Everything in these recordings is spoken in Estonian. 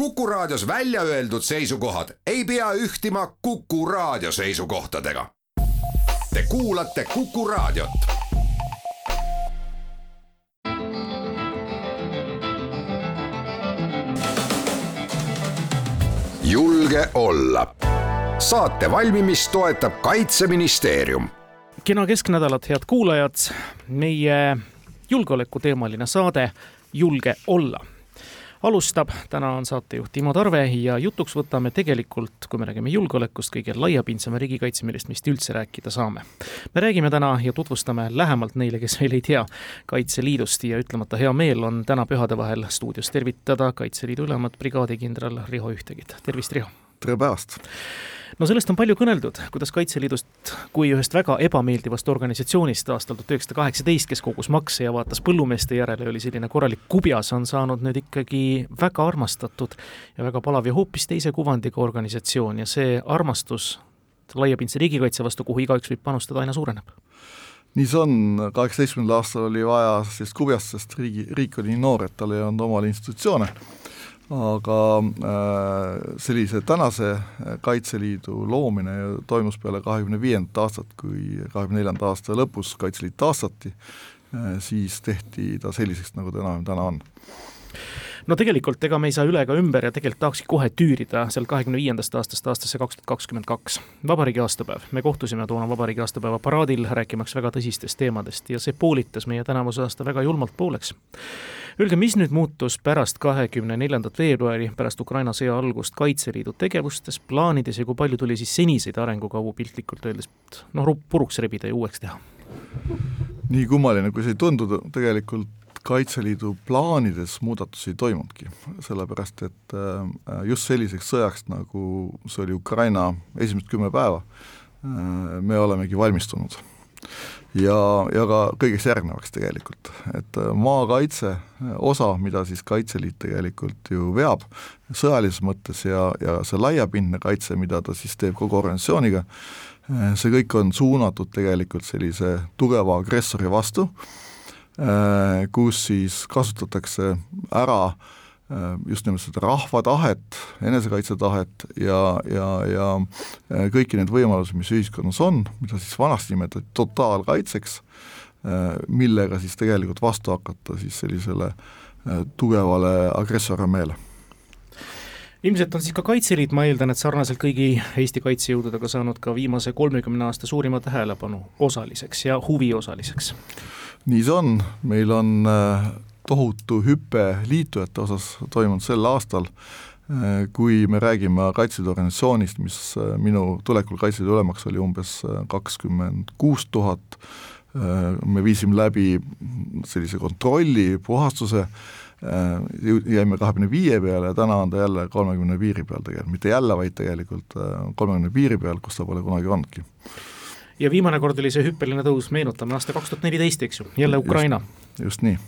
Kuku Raadios välja öeldud seisukohad ei pea ühtima Kuku Raadio seisukohtadega. Te kuulate Kuku Raadiot. julge olla. saate valmimist toetab Kaitseministeerium. kena kesknädalat, head kuulajad. meie julgeolekuteemaline saade Julge olla alustab, täna on saatejuht Timo Tarve ja jutuks võtame tegelikult, kui me räägime julgeolekust, kõige laiapindsema riigikaitse, millest vist üldse rääkida saame. me räägime täna ja tutvustame lähemalt neile, kes veel ei tea, Kaitseliidust ja ütlemata hea meel on täna pühade vahel stuudios tervitada Kaitseliidu ülemat brigaadikindral Riho Ühtegit, tervist, Riho! tere päevast! No sellest on palju kõneldud, kuidas Kaitseliidust kui ühest väga ebameeldivast organisatsioonist aastal tuhat üheksasada kaheksateist, kes kogus makse ja vaatas põllumeeste järele, oli selline korralik kubjas, on saanud nüüd ikkagi väga armastatud ja väga palav ja hoopis teise kuvandiga organisatsioon. Ja see armastus laiapindse riigikaitse vastu, kuhu igaüks võib panustada, aina suureneb. Nii see on, kaheksateistkümnendal aastal oli vaja sellist kubjast, sest riigi, riik oli nii noor, et tal ei olnud omal institutsioone aga äh, sellise tänase Kaitseliidu loomine toimus peale kahekümne viiendat aastat, kui kahekümne neljanda aasta lõpus Kaitseliit taastati, äh, siis tehti ta selliseks, nagu ta enam täna on no tegelikult ega me ei saa üle ega ümber ja tegelikult tahakski kohe tüürida sealt kahekümne viiendast aastast aastasse kaks tuhat kakskümmend kaks. vabariigi aastapäev, me kohtusime toona vabariigi aastapäeva paraadil, rääkimaks väga tõsistest teemadest ja see poolitas meie tänavuse aasta väga julmalt pooleks. Öelge, mis nüüd muutus pärast kahekümne neljandat veebruari, pärast Ukraina sõja algust Kaitseliidu tegevustes, plaanides ja kui palju tuli siis seniseid arengukavu piltlikult öeldes noh, puruks rebida ja uueks teha? nii kummaline, kui see ei tundu, tegelikult Kaitseliidu plaanides muudatusi ei toimunudki, sellepärast et äh, just selliseks sõjaks, nagu see oli Ukraina esimesed kümme päeva, äh, me olemegi valmistunud. ja, ja ka kõigeks järgnevaks tegelikult, et äh, maakaitse osa, mida siis Kaitseliit tegelikult ju veab sõjalises mõttes ja, ja see laiapindne kaitse, mida ta siis teeb kogu organisatsiooniga, see kõik on suunatud tegelikult sellise tugeva agressori vastu kus siis kasutatakse ära äh, just nimelt seda rahva tahet, enesekaitsetahet ja, ja, ja äh, kõiki neid võimalusi, mis ühiskonnas on, mida siis vanasti nimetati totaalkaitseks, millega siis tegelikult vastu hakata siis sellisele tugevale agressorarmeele ilmselt on siis ka Kaitseliit, ma eeldan, et sarnaselt kõigi Eesti kaitsejõududega saanud ka viimase kolmekümne aasta suurima tähelepanu osaliseks ja huviosaliseks nii see on, meil on äh, tohutu hüpe liitujate osas toimunud sel aastal, äh, kui me räägime Kaitseliidu organisatsioonist, mis äh, minu tulekul Kaitseliidu ülemaks oli umbes kakskümmend kuus tuhat, me viisime läbi sellise kontrolli, puhastuse, jäime kahekümne viie peale ja täna on ta jälle kolmekümne piiri peal tegelikult, mitte jälle, vaid tegelikult kolmekümne piiri peal, kus ta pole kunagi olnudki ja viimane kord oli see hüppeline tõus, meenutame, aasta kaks tuhat neliteist, eks ju, jälle Ukraina. just nii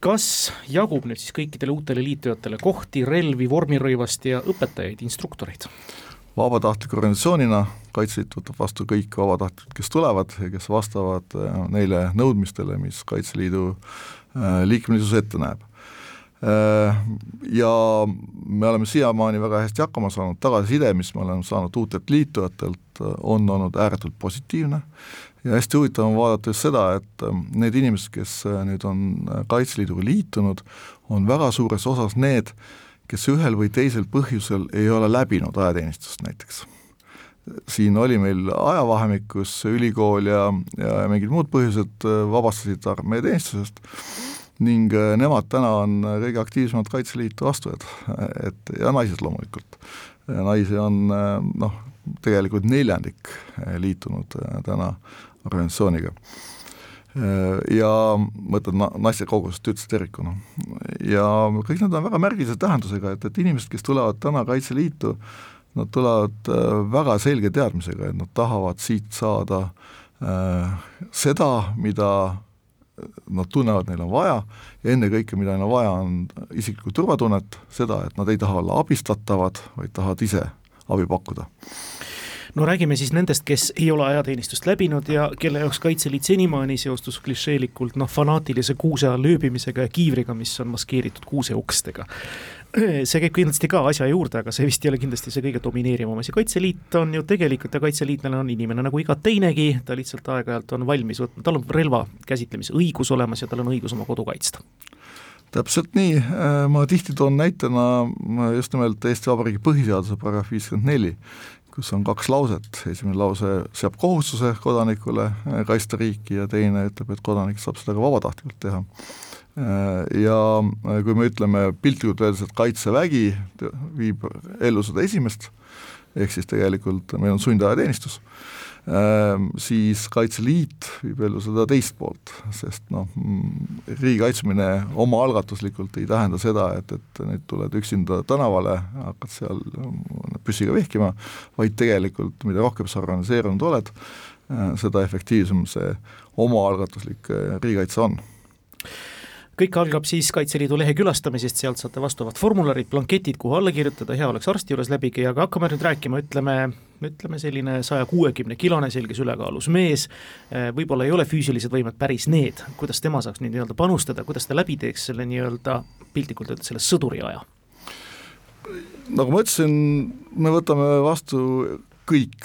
kas jagub nüüd siis kõikidele uutele liitujatele kohti, relvi, vormirõivast ja õpetajaid, instruktoreid? vabatahtliku organisatsioonina Kaitseliit võtab vastu kõik vabatahtlikud, kes tulevad ja kes vastavad äh, neile nõudmistele, mis Kaitseliidu äh, liikmelisus ette näeb. Äh, ja me oleme siiamaani väga hästi hakkama saanud, tagasiside, mis me oleme saanud uutelt liitujatelt, on olnud ääretult positiivne. Ja hästi huvitav on vaadata just seda, et ähm, need inimesed, kes äh, nüüd on äh, Kaitseliiduga liitunud, on väga suures osas need, kes ühel või teisel põhjusel ei ole läbinud ajateenistust näiteks. siin oli meil ajavahemik, kus ülikool ja, ja mingid muud põhjused äh, vabastasid armee teenistusest ning nemad täna on kõige aktiivsemad Kaitseliitu astujad, et ja naised loomulikult. naisi on noh, tegelikult neljandik liitunud täna organisatsiooniga. Ja mõtlen naiste kogusest üldse tervikuna. ja kõik need on väga märgilise tähendusega, et, et inimesed, kes tulevad täna Kaitseliitu, nad tulevad väga selge teadmisega, et nad tahavad siit saada äh, seda, mida nad tunnevad, neil on vaja ja ennekõike, mida neil on vaja, on isiklikku turvatunnet, seda, et nad ei taha olla abistatavad, vaid tahavad ise abi pakkuda no räägime siis nendest, kes ei ole ajateenistust läbinud ja kelle jaoks Kaitseliit senimaani seostus klišeelikult noh, fanaatilise kuuse all ööbimisega ja kiivriga, mis on maskeeritud kuuseukstega. see käib kindlasti ka asja juurde, aga see vist ei ole kindlasti see kõige domineerivam asi, Kaitseliit on ju tegelikult ja kaitseliitlane on inimene nagu iga teinegi, ta lihtsalt aeg-ajalt on valmis võtma, tal on relva käsitlemise õigus olemas ja tal on õigus oma kodu kaitsta. Täpselt nii, äh, ma tihti toon näitena just nimelt Eesti Vabariigi põhiseaduse paragrahv viiskümmend neli, kus on kaks lauset, esimene lause seab kohustuse kodanikule äh, kaitsta riiki ja teine ütleb, et kodanik saab seda ka vabatahtlikult teha. Äh, ja kui me ütleme piltlikult öeldes, et Kaitsevägi viib ellu seda esimest, ehk siis tegelikult meil on sundajateenistus, Ehm, siis Kaitseliit viib ellu seda teist poolt, sest noh, mm, riigi kaitsmine omaalgatuslikult ei tähenda seda, et, et nüüd tuled üksinda tänavale, hakkad seal mm, püssiga vehkima, vaid tegelikult mida rohkem sa organiseerunud oled, eh, seda efektiivsem see omaalgatuslik riigikaitse on kõik algab siis Kaitseliidu lehe külastamisest, sealt saate vastavad formularid, blanketid, kuhu alla kirjutada, hea oleks arsti juures läbi käia, aga hakkame nüüd rääkima, ütleme, ütleme selline saja kuuekümne kilone selges ülekaalus mees, eh, võib-olla ei ole füüsilised võimed päris need, kuidas tema saaks nüüd nii-öelda panustada, kuidas ta läbi teeks selle nii-öelda piltlikult öeldes selle sõduri aja? nagu ma ütlesin, me võtame vastu kõik,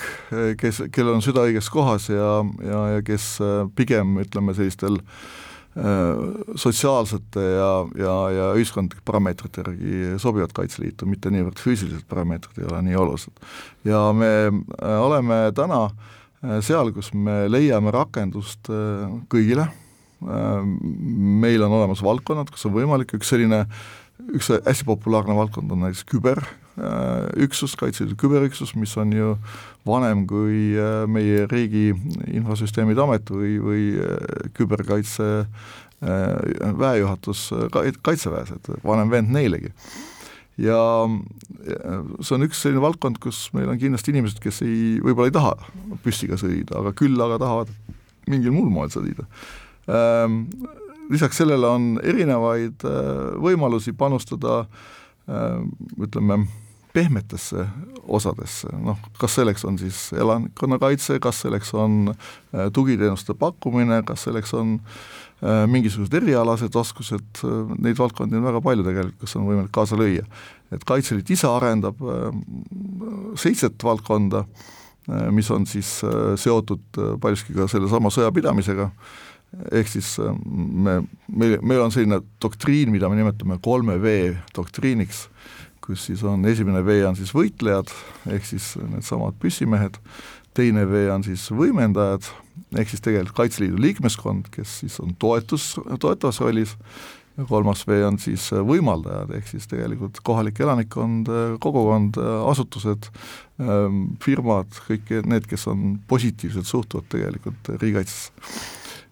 kes, kellel on süda õiges kohas ja, ja, ja kes eh, pigem ütleme sellistel äh, Äh, sotsiaalsete ja, ja, ja ühiskondlike parameetrite järgi sobivad Kaitseliitu, mitte niivõrd füüsilised parameetrid ei ole nii olulised. ja me äh, oleme täna äh, seal, kus me leiame rakendust kõigile, meil on olemas valdkonnad, kus on võimalik, üks selline, üks hästi populaarne valdkond on näiteks küberüksus, Kaitseliidu küberüksus, mis on ju vanem kui meie Riigi Infosüsteemide Amet või, või küberkaitse väejuhatus Kaitseväes, et vanem vend neilegi. ja see on üks selline valdkond, kus meil on kindlasti inimesed, kes ei, võib-olla ei taha püssiga sõdida, aga küll aga tahavad mingil muul moel sõdida. Lisaks sellele on erinevaid võimalusi panustada ütleme, pehmetesse osadesse, noh, kas selleks on siis elanikkonnakaitse, kas selleks on äh, tugiteenuste pakkumine, kas selleks on äh, mingisugused erialased oskused, äh, neid valdkondi on väga palju tegelikult, kus on võimalik kaasa lüüa. et Kaitseliit ise arendab seitset valdkonda, mis on siis seotud paljuski ka sellesama sõjapidamisega, ehk siis me, meil, meil on selline doktriin, mida me nimetame kolme V doktriiniks, kus siis on esimene V on siis võitlejad, ehk siis needsamad püssimehed, teine V on siis võimendajad, ehk siis tegelikult Kaitseliidu liikmeskond, kes siis on toetus, toetavas rollis, ja kolmas V on siis võimaldajad, ehk siis tegelikult kohalik elanikkond, kogukond, asutused, firmad, kõik need, kes on positiivselt suhtuvad tegelikult riigikaitsesse.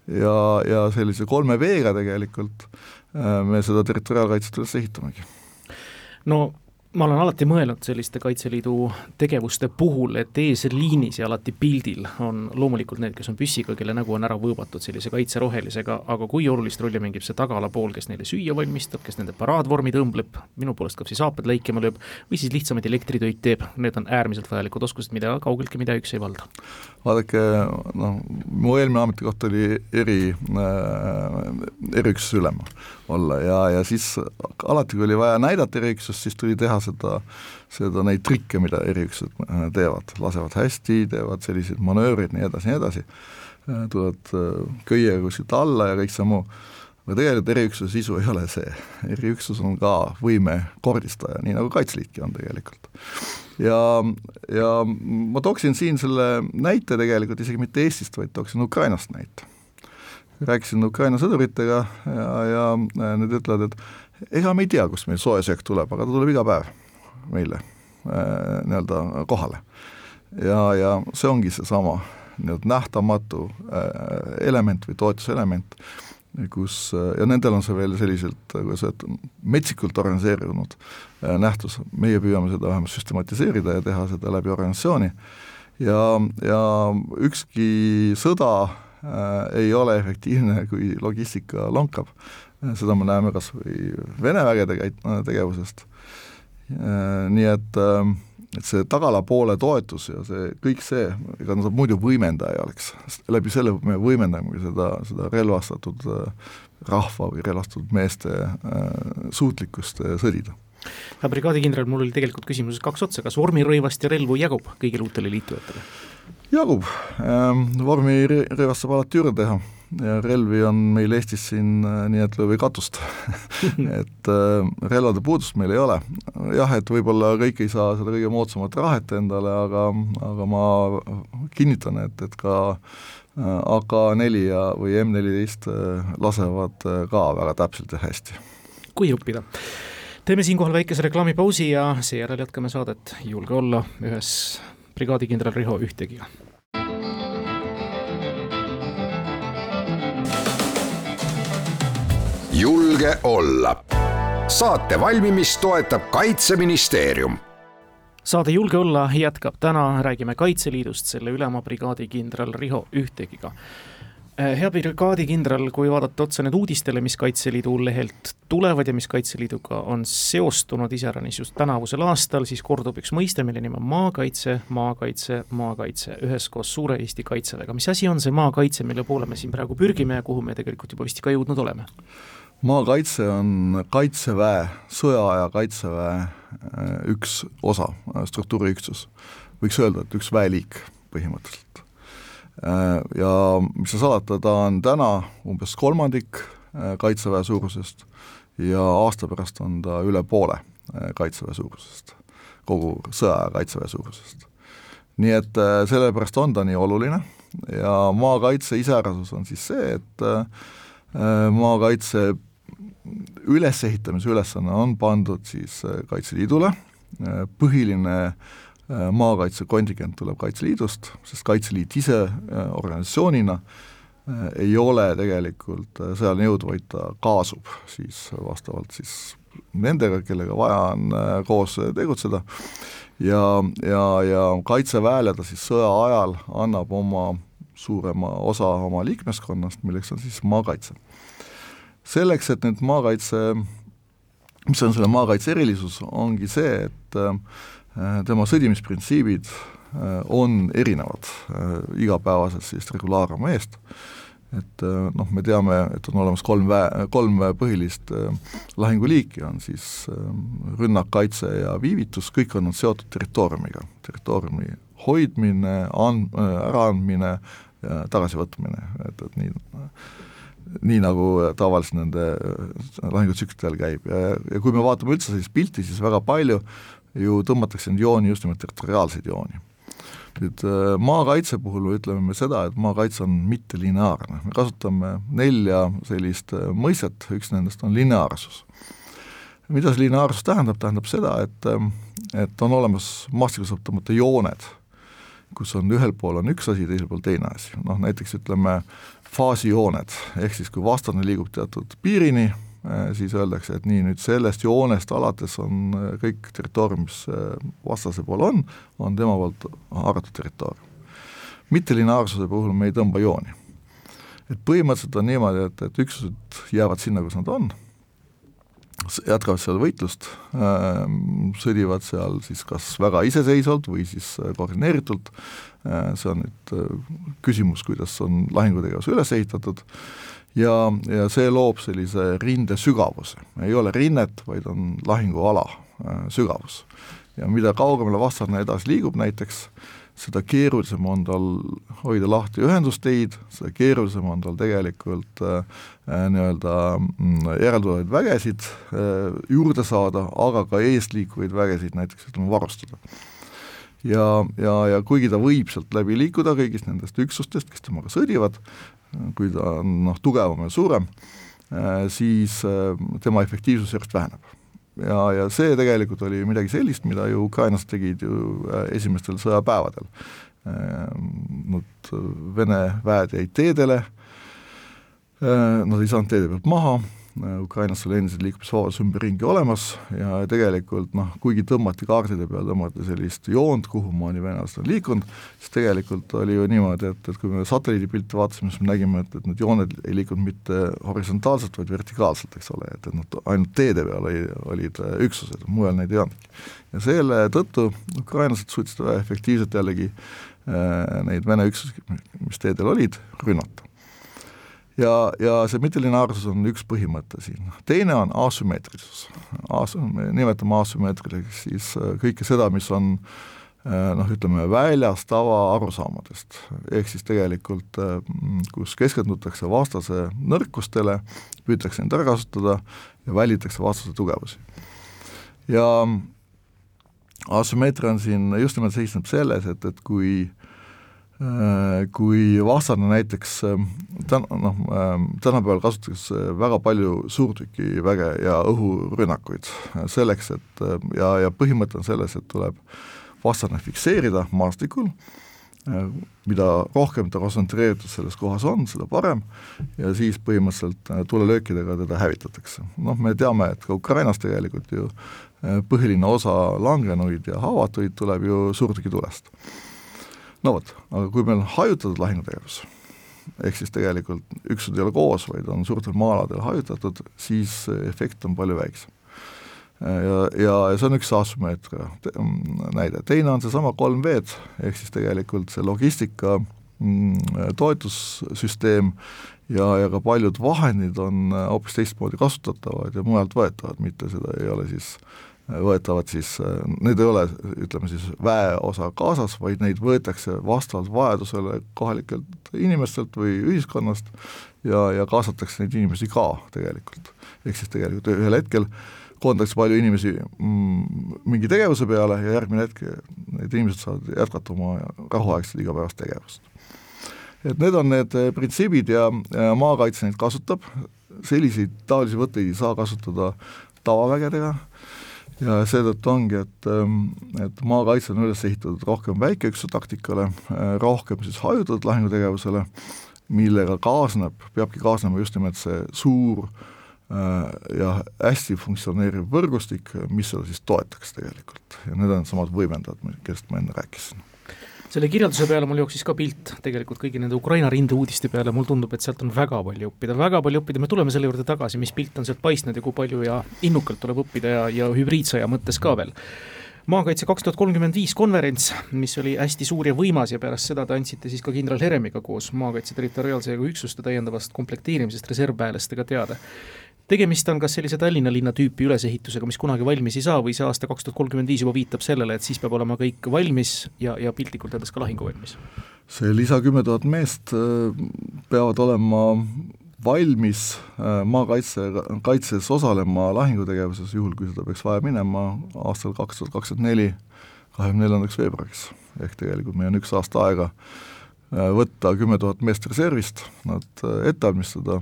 ja, ja sellise kolme V-ga tegelikult me seda territoriaalkaitset üles ehitamegi. No ma olen alati mõelnud selliste Kaitseliidu tegevuste puhul, et eesliinis ja alati pildil on loomulikult need, kes on püssiga, kelle nägu on ära võõbatud sellise kaitserohelisega, aga kui olulist rolli mängib see tagala pool, kes neile süüa valmistab, kes nende paraadvormid õmbleb, minu poolest ka siis haaped lõikima lööb, või siis lihtsamaid elektritöid teeb, need on äärmiselt vajalikud oskused, mida kaugeltki mida üks ei valda. Vaadake, noh, mu eelmine ametikoht oli eri äh,, eriüksuse ülem olla ja, ja siis alati, kui oli vaja näidata eriüksust, siis tuli teha seda, seda neid trikke, mida eriüksused äh, teevad, lasevad hästi, teevad selliseid manöövreid, nii edasi, nii edasi, äh, tulevad äh, köiega kuskilt alla ja kõik see muu, aga tegelikult eriüksuse sisu ei ole see, eriüksus on ka võime kordistaja, nii nagu Kaitseliitki on tegelikult. ja, ja ma tooksin siin selle näite tegelikult isegi mitte Eestist, vaid tooksin Ukrainast näite. rääkisin Ukraina sõduritega ja, ja nad ütlevad, et ega me ei tea, kust meil soe söök tuleb, aga ta tuleb iga päev meile äh, nii-öelda kohale. ja, ja see ongi seesama nii-öelda nähtamatu äh, element või toetuselement, kus äh, ja nendel on see veel selliselt, kuidas öelda, metsikult organiseerunud nähtus, meie püüame seda vähemalt süstematiseerida ja teha seda läbi organisatsiooni. Ja, ja ükski sõda äh, ei ole efektiivne, kui logistika lonkab. seda me näeme kas või Vene vägede käit-, tegevusest. Äh, nii et, ähm, et see tagala poole toetus ja see kõik see, ega nad muidu võimendaja oleks, läbi selle me võimendamegi seda, seda relvastatud äh, rahva või relvastatud meeste äh, suutlikkust sõdida. Ja brigaadikindral, mul oli tegelikult küsimuses kaks otsa, kas vormirõivast ja relvu jagub kõigile uutele liitujatele? jagub. Ähm,, vormirõivast saab alati juurde teha ja relvi on meil Eestis siin äh, nii et lööb ei katust et äh, relvade puudust meil ei ole. jah, et võib-olla kõik ei saa seda kõige moodsamat rahet endale, aga, aga ma kinnitan, et, et ka äh, AK4 ja, või M14 äh, lasevad ka väga täpselt ja hästi. kui õppida teeme siinkohal väikese reklaamipausi ja seejärel jätkame saadet Julge olla ühes brigaadikindral Riho Ühtegiga julge olla. saate valmimist toetab Kaitseministeerium saade Julge olla jätkab, täna räägime Kaitseliidust selle ülema brigaadikindral Riho Ühtegiga Äh, hea brigaadikindral, kui vaadata otsa nüüd uudistele, mis Kaitseliidu lehelt tulevad ja mis Kaitseliiduga on seostunud iseäranis just tänavusel aastal, siis kordub üks mõiste, mille nimi on maakaitse, maakaitse, maakaitse, üheskoos suure Eesti Kaitseväega. mis asi on see maakaitse, mille poole me siin praegu pürgime ja kuhu me tegelikult juba vist ka jõudnud oleme? Maakaitse on Kaitseväe, sõjaaja Kaitseväe äh, üks osa, struktuuriüksus. võiks öelda, et üks väeliik põhimõtteliselt Äh, ja mis seal salata, ta on täna umbes kolmandik äh, Kaitseväe suurusest ja aasta pärast on ta üle poole äh, Kaitseväe suurusest, kogu sõjaaja Kaitseväe suurusest. nii et sellepärast on ta nii oluline ja maakaitse iseärasus on siis see, et maakaitse ülesehitamise ülesanne on pandud siis Kaitseliidule, põhiline äh, Äh, maakaitsekontingent tuleb Kaitseliidust, sest Kaitseliit ise äh, organisatsioonina äh, ei ole tegelikult sõjaline jõud, vaid ta kaasub siis vastavalt siis nendega, kellega vaja on koos tegutseda ja, ja, ja Kaitseväele ta siis sõja ajal annab oma suurema osa oma liikmeskonnast, milleks on siis maakaitse. Selleks, et nüüd maakaitse, mis on selle maakaitse erilisus, ongi see, et äh, tema sõdimisprintsiibid äh, on erinevad äh, igapäevasest siis regulaararmeest, et noh, me teame, et on olemas kolm väe, kolm põhilist lahinguliiki, on siis rünnak, kaitse ja viivitus, kõik on seotud territooriumiga, territooriumi hoidmine, an-, äraandmine ja tagasivõtmine, et, et nii nii nagu tavaliselt nende lahingutsüklitel käib ja, ja kui me vaatame üldse sellist pilti, siis väga palju ju tõmmatakse neid jooni just nimelt territoriaalseid jooni. nüüd äh, maakaitse puhul ütleme me seda, et maakaitse on mittelineaarne, me kasutame nelja sellist äh, mõistet, üks nendest on lineaarsus. mida see lineaarsus tähendab, tähendab seda, et, äh, et on olemas, tõmmata jooned, kus on ühel pool on üks asi, teisel pool teine asi, noh näiteks ütleme faasijooned, ehk siis kui vastane liigub teatud piirini, Äh, siis öeldakse, et nii, nüüd sellest joonest alates on äh, kõik territoorium, mis äh, vastase pool on, on tema poolt haaratud territoorium. mittelineaarsuse puhul me ei tõmba jooni. et põhimõtteliselt on niimoodi, et, et üksused jäävad sinna, kus nad on, jätkavad seal võitlust, sõdivad seal siis kas väga iseseisvalt või siis koordineeritult, see on nüüd küsimus, kuidas on lahingutegevus üles ehitatud, ja, ja see loob sellise rinde sügavuse, ei ole rinnet, vaid on lahinguala äh, sügavus. ja mida kaugemale vastane edasi liigub näiteks, seda keerulisem on tal hoida lahti ühendusteid, seda keerulisem on tal tegelikult äh, äh nii-öelda mm, järeltulevaid vägesid äh, juurde saada, aga ka eesliikuvaid vägesid näiteks ütleme varustada. ja, ja, ja kuigi ta võib sealt läbi liikuda kõigist nendest üksustest, kes temaga sõdivad, kui ta on noh, tugevam ja suurem, äh, siis äh, tema efektiivsus järjest väheneb. Ja, ja see tegelikult oli midagi sellist, mida ju ukrainlased tegid ju äh, esimestel sõjapäevadel. Nad, Vene väed jäid teedele, nad ei saanud teede pealt maha Ukrainas oli endiselt liikumisvabadus ümberringi olemas ja tegelikult noh, kuigi tõmmati kaardide peal, tõmmati sellist joont, kuhumaani venelased on liikunud, siis tegelikult oli ju niimoodi, et, et kui me satelliidipilte vaatasime, siis me nägime, et, et need jooned ei liikunud mitte horisontaalselt, vaid vertikaalselt, eks ole, et, et nad ainult teede peal oli, olid üksused, mujal neid ei olnudki. ja selle tõttu ukrainlased suutsid väga efektiivselt jällegi äh, neid Vene üksusi, mis teedel olid, rünnata ja, ja see mittelineaarsus on üks põhimõte siin, teine on asümmeetrilisus. As-, me nimetame asümmeetriliseks siis äh, kõike seda, mis on äh, noh, ütleme väljas tavaarusaamadest, ehk siis tegelikult kus keskendutakse vastase nõrkustele, püütakse neid ära kasutada ja välitakse vastase tugevusi. ja asümmeetria on siin just nimelt seisneb selles, et, et kui äh, kui vastane näiteks äh, täna, noh, äh, tänapäeval kasutatakse väga palju suurtükiväge ja õhurünnakuid selleks, et ja, ja põhimõte on selles, et tuleb vastane fikseerida maastikul, mida rohkem ta kontsentreeritud selles kohas on, seda parem, ja siis põhimõtteliselt tulelöökidega teda hävitatakse. noh, me teame, et ka Ukrainas tegelikult ju Äh, põhiline osa langenuid ja haavatuid tuleb ju suurtükitulest. No vot, aga kui meil on hajutatud lahingutegevus, ehk siis tegelikult üksused ei ole koos, vaid on suurtel maa-aladel hajutatud, siis efekt on palju väiksem. Ja, ja, ja see on üks asümmeetria mm, näide, teine on seesama 3V-d, ehk siis tegelikult see logistika mm, toetussüsteem ja, ja ka paljud vahendid on äh, hoopis teistmoodi kasutatavad ja mujalt võetavad, mitte seda ei ole siis äh, võetavad siis, need ei ole, ütleme siis väeosa kaasas, vaid neid võetakse vastavalt vajadusele kohalikelt inimestelt või ühiskonnast ja, ja kaasatakse neid inimesi ka tegelikult. ehk siis tegelikult ühel hetkel koondatakse palju inimesi mm, mingi tegevuse peale ja järgmine hetk need inimesed saavad jätkata oma rahuaegset igapäevast tegevust. et need on need printsiibid ja, maakaitse neid kasutab, selliseid taolisi võtteid ei saa kasutada tavavägedega, ja seetõttu ongi, et, ähm, et maakaitse on üles ehitatud rohkem väikeüksuse taktikale, äh, rohkem siis hajutatud lahingutegevusele, millega kaasneb, peabki kaasnema just nimelt see suur äh, ja hästi funktsioneeriv võrgustik, mis seda siis toetaks tegelikult. Ja need on samad võimendajad, kellest ma enne rääkisin selle kirjelduse peale mul jooksis ka pilt tegelikult kõigi nende Ukraina rinde uudiste peale, mul tundub, et sealt on väga palju õppida, väga palju õppida, me tuleme selle juurde tagasi, mis pilt on sealt paistnud ja kui palju ja innukalt tuleb õppida ja, ja hübriidsõja mõttes ka veel. Maakaitse kaks tuhat kolmkümmend viis konverents, mis oli hästi suur ja võimas ja pärast seda te andsite siis ka kindral Heremiga koos maakaitse territoriaalse üksuste täiendavast komplekteerimisest reservväelastega teada tegemist on kas sellise Tallinna linna tüüpi ülesehitusega, mis kunagi valmis ei saa, või see aasta kaks tuhat kolmkümmend viis juba viitab sellele, et siis peab olema kõik valmis ja, ja piltlikult öeldes ka lahinguvalmis? see lisa kümme tuhat meest äh, peavad olema valmis äh, maakaitse, kaitses osalema lahingutegevuses, juhul kui seda peaks vaja minema aastal kaks tuhat kakskümmend neli, kahekümne neljandaks veebruariks. ehk tegelikult meil on üks aasta aega äh, võtta kümme tuhat meest reservist, nad ette valmistada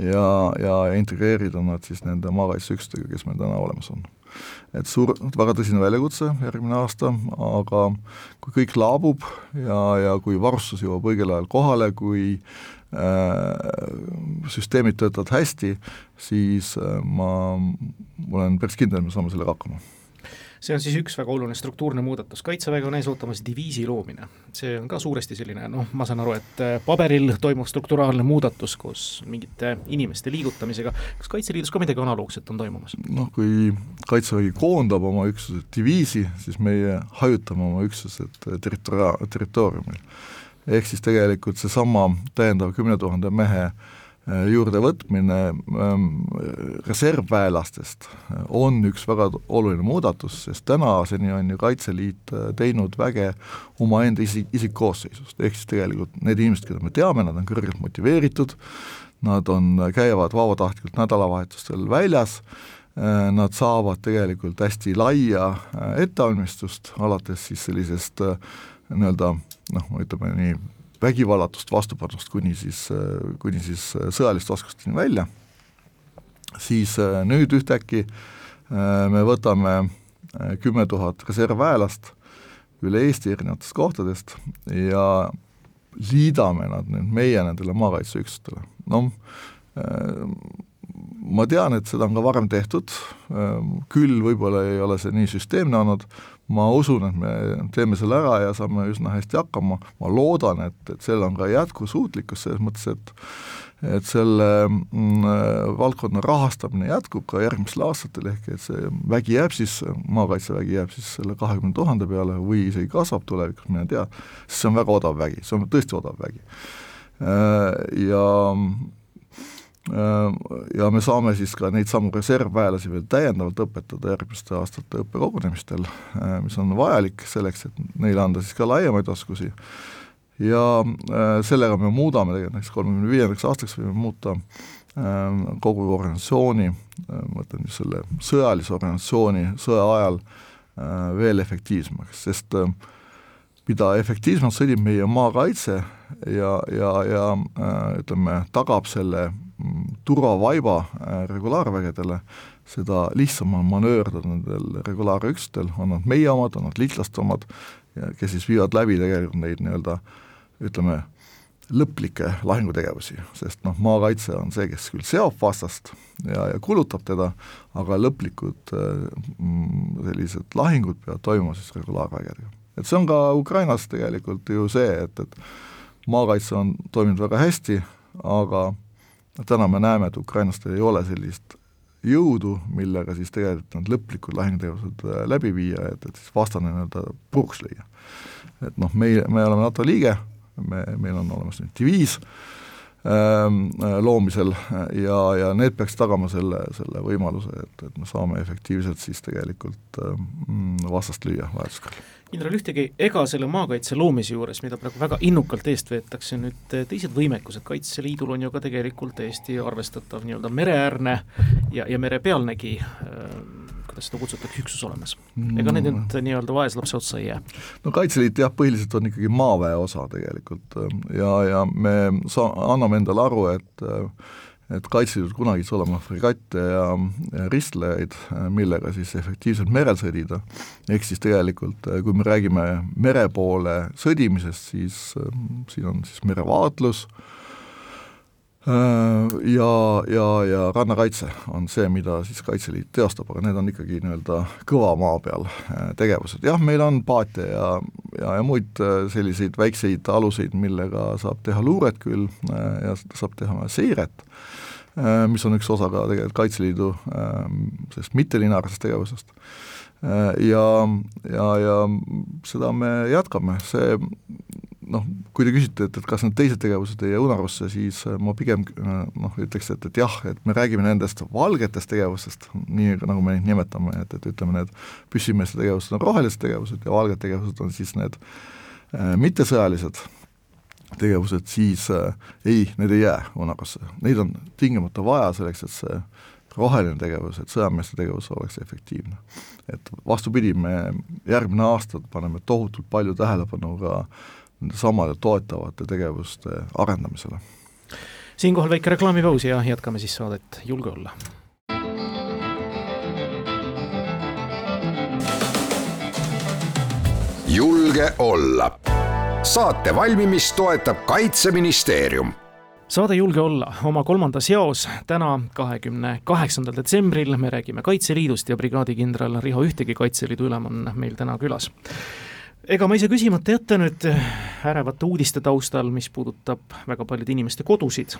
ja, ja integreerida nad siis nende maakaitseüksustega, kes meil täna olemas on. et suur, väga tõsine väljakutse järgmine aasta, aga kui kõik laabub ja, ja kui varustus jõuab õigel ajal kohale, kui äh, süsteemid töötavad hästi, siis äh, ma, ma olen päris kindel, et me saame sellega hakkama see on siis üks väga oluline struktuurne muudatus, Kaitseväega on ees ootamas diviisi loomine. see on ka suuresti selline noh, ma saan aru, et äh, paberil toimub strukturaalne muudatus koos mingite inimeste liigutamisega, kas Kaitseliidus ka midagi analoogset on toimumas? noh, kui Kaitsevägi koondab oma üksused diviisi, siis meie hajutame oma üksused territoria-, territooriumil. ehk siis tegelikult seesama täiendav kümne tuhande mehe äh, Äh, juurdevõtmine ähm, reservväelastest äh, on üks väga oluline muudatus, sest tänaseni on ju Kaitseliit äh, teinud väge omaenda isi-, isikkoosseisust, ehk siis tegelikult need inimesed, keda me teame, nad on kõrgelt motiveeritud, nad on, käivad vabatahtlikult nädalavahetustel väljas, nad saavad tegelikult hästi laia ettevalmistust, alates siis sellisest nii-öelda noh, ütleme nii, vägivallatust vastupanust kuni siis, kuni siis sõjaliste oskusteni välja, siis äh, nüüd ühtäkki äh, me võtame äh, kümme tuhat reservväelast üle Eesti erinevatest kohtadest ja liidame nad nüüd meie nendele maakaitseüksustele, noh, ma tean, et seda on ka varem tehtud, küll võib-olla ei ole see nii süsteemne olnud, ma usun, et me teeme selle ära ja saame üsna hästi hakkama, ma loodan, et, et sellel on ka jätkusuutlikkus selles mõttes, et et selle mm, valdkonna rahastamine jätkub ka järgmistel aastatel, ehk et see vägi jääb siis, maakaitsevägi jääb siis selle kahekümne tuhande peale või isegi kasvab tulevikus, mine tea, sest see on väga odav vägi, see on tõesti odav vägi. Ja ja me saame siis ka neid samu reservväelasi veel täiendavalt õpetada järgmiste aastate õppekogunemistel, mis on vajalik selleks, et neile anda siis ka laiemaid oskusi. Ja sellega me muudame tegelikult näiteks kolmekümne viiendaks aastaks võime muuta kogu organisatsiooni, mõtlen just selle sõjalise organisatsiooni sõja ajal veel efektiivsemaks, sest mida efektiivsemalt sõdib meie maakaitse ja, ja, ja ütleme, tagab selle turvavaiba äh, regulaarvägedele, seda lihtsam on manööverdada nendel regulaarüksustel, on nad meie omad, on nad liitlaste omad, kes siis viivad läbi tegelikult neid nii-öelda ütleme, lõplikke lahingutegevusi, sest noh, maakaitse on see, kes küll seob vastast ja, ja kulutab teda, aga lõplikud äh, sellised lahingud peavad toimuma siis regulaarvägedega. et see on ka Ukrainas tegelikult ju see, et, et maakaitse on toiminud väga hästi, aga täna me näeme, et ukrainlastel ei ole sellist jõudu, millega siis tegelikult need lõplikud lahingutegevused äh, läbi viia, et, et siis vastane nii-öelda puruks lüüa. et noh, meie, me oleme NATO liige, me, meil on olemas nüüd diviis ähm, äh, loomisel ja, ja need peaks tagama selle, selle võimaluse, et, et me saame efektiivselt siis tegelikult ähm, vastast lüüa vajaduse korral kindral Ühtegi, ega selle maakaitse loomise juures, mida praegu väga innukalt eest veetakse, nüüd eh, teised võimekused, Kaitseliidul on ju ka tegelikult täiesti arvestatav nii-öelda mereäärne ja, ja merepealnegi äh, kuidas seda kutsutakse, üksus olemas. ega need nüüd nii-öelda vaeslapse otsa ei jää? no Kaitseliit jah, põhiliselt on ikkagi maaväe osa tegelikult ja, ja me sa-, anname endale aru, et äh, et Kaitseliidul kunagi saab olema fregatte ja, ja ristlejaid, millega siis efektiivselt merel sõdida, ehk siis tegelikult kui me räägime mere poole sõdimisest, siis siin on siis merevaatlus ja, ja, ja rannakaitse on see, mida siis Kaitseliit teostab, aga need on ikkagi nii-öelda kõva maa peal tegevused, jah, meil on paate ja, ja, ja muid selliseid väikseid aluseid, millega saab teha luuret küll ja saab teha seiret Äh, mis on üks osa ka tegelikult Kaitseliidu ähm, sellest mittelineaarsest tegevusest. Äh, ja, ja, ja seda me jätkame, see noh, kui te küsite, et, et kas need teised tegevused ei jää unarusse, siis äh, ma pigem noh, ütleks, et, et jah, et me räägime nendest valgetest tegevustest, nii nagu me neid nimetame, et, et ütleme, need püssimeeste tegevused on rohelised tegevused ja valged tegevused on siis need äh, mittesõjalised tegevused, siis äh, ei, need ei jää unarusse, neid on tingimata vaja selleks, et see roheline tegevus, et sõjameeste tegevus oleks efektiivne. et vastupidi, me järgmine aasta paneme tohutult palju tähelepanu ka nende samade toetavate tegevuste arendamisele. siinkohal väike reklaamipaus ja jätkame siis saadet Julge olla. julge olla saate valmimist toetab Kaitseministeerium saade Julge olla oma kolmandas jaos täna, kahekümne kaheksandal detsembril me räägime Kaitseliidust ja brigaadikindral Riho Ühtegi, Kaitseliidu ülem on meil täna külas. Ega ma ise küsimata jätta nüüd ärevate uudiste taustal, mis puudutab väga paljude inimeste kodusid,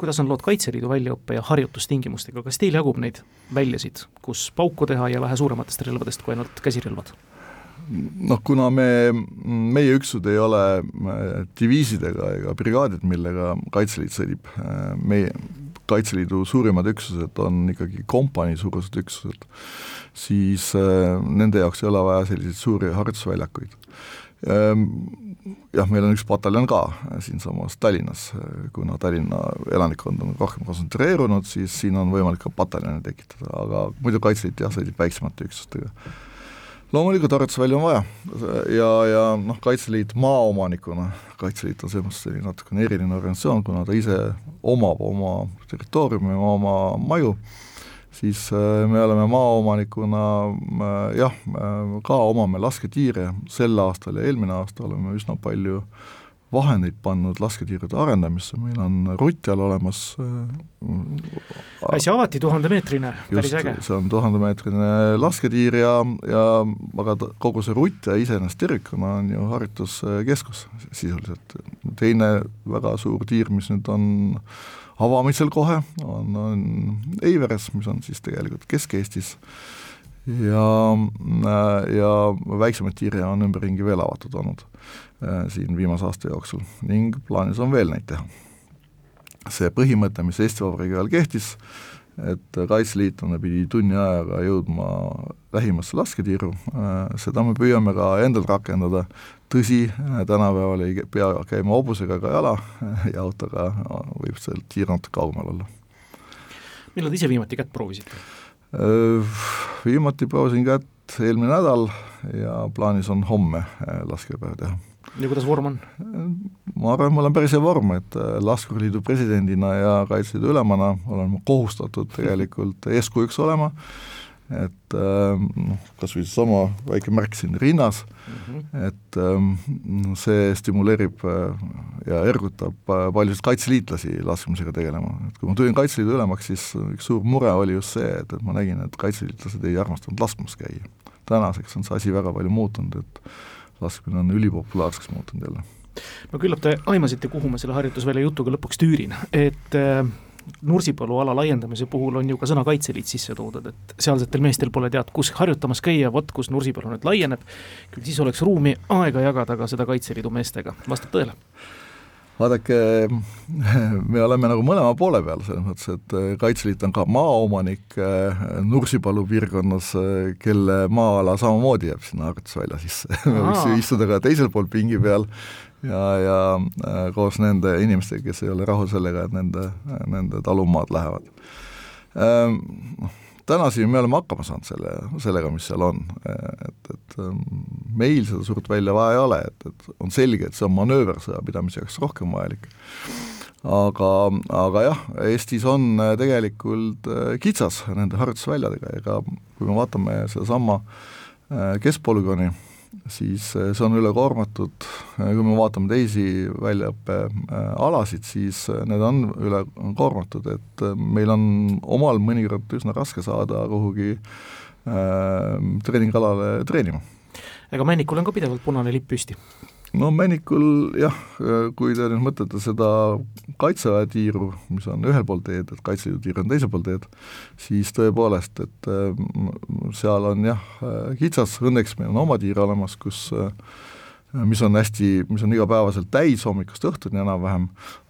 kuidas on lood Kaitseliidu väljaõppe ja harjutustingimustega, kas teil jagub neid väljasid, kus pauku teha ja vähe suurematest relvadest kui ainult käsirelvad? noh, kuna me, meie üksused ei ole äh, diviisidega ega brigaadid, millega Kaitseliit sõdib, äh, meie Kaitseliidu suurimad üksused on ikkagi kompanii suurused üksused, siis äh, nende jaoks ei ole vaja selliseid suuri harjutusväljakuid. Ähm, jah, meil on üks pataljon ka siinsamas Tallinnas, kuna Tallinna elanikkond on rohkem kontsentreerunud, siis siin on võimalik ka pataljone tekitada, aga muidu Kaitseliit jah, sõdib väiksemate üksustega loomulikult harjutusvälja on vaja. Ja, ja noh, Kaitseliit maaomanikuna, Kaitseliit on selles mõttes natukene eriline organisatsioon, kuna ta ise omab oma territooriumi, oma maju, siis äh, me oleme maaomanikuna äh, jah, äh, ka omame lasketiire, sel aastal ja eelmine aasta oleme üsna palju äh, vahendeid pannud lasketiiride arendamisse, meil on Rutjal olemas äh, äsja avati tuhandemeetrine, päris äge. see on tuhandemeetrine lasketiir ja, ja aga kogu see Rutja iseenesest tervikuna on ju harjutuskeskus sisuliselt. teine väga suur tiir, mis nüüd on avamisel kohe, on, on Eiveres, mis on siis tegelikult Kesk-Eestis ja, ja väiksemaid tiire on ümberringi veel avatud olnud siin viimase aasta jooksul ning plaanis on veel neid teha. see põhimõte, mis Eesti Vabariigi ajal kehtis, et kaitseliitlane pidi tunni ajaga jõudma lähimasse lasketiiru, seda me püüame ka endal rakendada, tõsi, tänapäeval ei pea käima hobusega ega jala ja autoga võib seal tiir natuke kaugemal olla. millal te ise viimati kätt proovisite? Viimati proovisin kätt eelmine nädal ja plaanis on homme laskepäev teha ja kuidas vorm on? ma arvan, mul on päris hea vorm, et äh, Laskurliidu presidendina ja Kaitseliidu ülemana olen ma kohustatud tegelikult eeskujuks olema, et äh, noh, kas või seesama väike märk siin rinnas mm, -hmm. et ähm, see stimuleerib äh, ja ergutab paljusid kaitseliitlasi laskmisega tegelema, et kui ma tulin Kaitseliidu ülemaks, siis üks suur mure oli just see, et, et ma nägin, et kaitseliitlased ei armastanud laskmas käia. tänaseks on see asi väga palju muutunud, et laskmine on ülipopulaarseks muutunud jälle. no küllap te aimasite, kuhu ma selle harjutusvälja jutuga lõpuks tüürin, et äh, Nursipalu ala laiendamise puhul on ju ka sõna Kaitseliit sisse toodud, et sealsetel meestel pole tead kus harjutamas käia, vot kus Nursipalu nüüd laieneb, küll siis oleks ruumi aega jagada ka seda Kaitseliidu meestega, vastab tõele? Vaadake, me oleme nagu mõlema poole peal, selles mõttes, et äh, Kaitseliit on ka maaomanik äh, Nursipalu piirkonnas, äh, kelle maa-ala samamoodi jääb sinna harjutusvälja sisse me võiks ju istuda ka teisel pool pingi peal ja, ja koos nende inimestega, kes ei ole rahul sellega, et nende, nende talumaad lähevad. Noh, tänaseni me oleme hakkama saanud selle, sellega, mis seal on, et, et ähm, meil seda suurt välja vaja ei ole, et, et on selge, et see on manööver sõjapidamise jaoks rohkem vajalik. aga, aga jah, Eestis on äh, tegelikult äh, kitsas nende harjutusväljadega, ega kui me vaatame sedasama äh, keskpolügooni, siis eh, see on ülekoormatud, kui me vaatame teisi väljaõppealasid, siis eh, need on ülekoormatud, et eh, meil on omal mõnikord üsna raske saada kuhugi äh, treeningalale treenima. ega Männikul on ka pidevalt punane lipp püsti? No Männikul jah, kui te nüüd mõtlete seda kaitseväe tiiru, mis on ühel pool teed, et Kaitseliidu tiir on teisel pool teed, siis tõepoolest, et mm, seal on jah, kitsas, õnneks meil on oma tiir olemas, kus mis on hästi, mis on igapäevaselt täis hommikust õhtuni enam-vähem,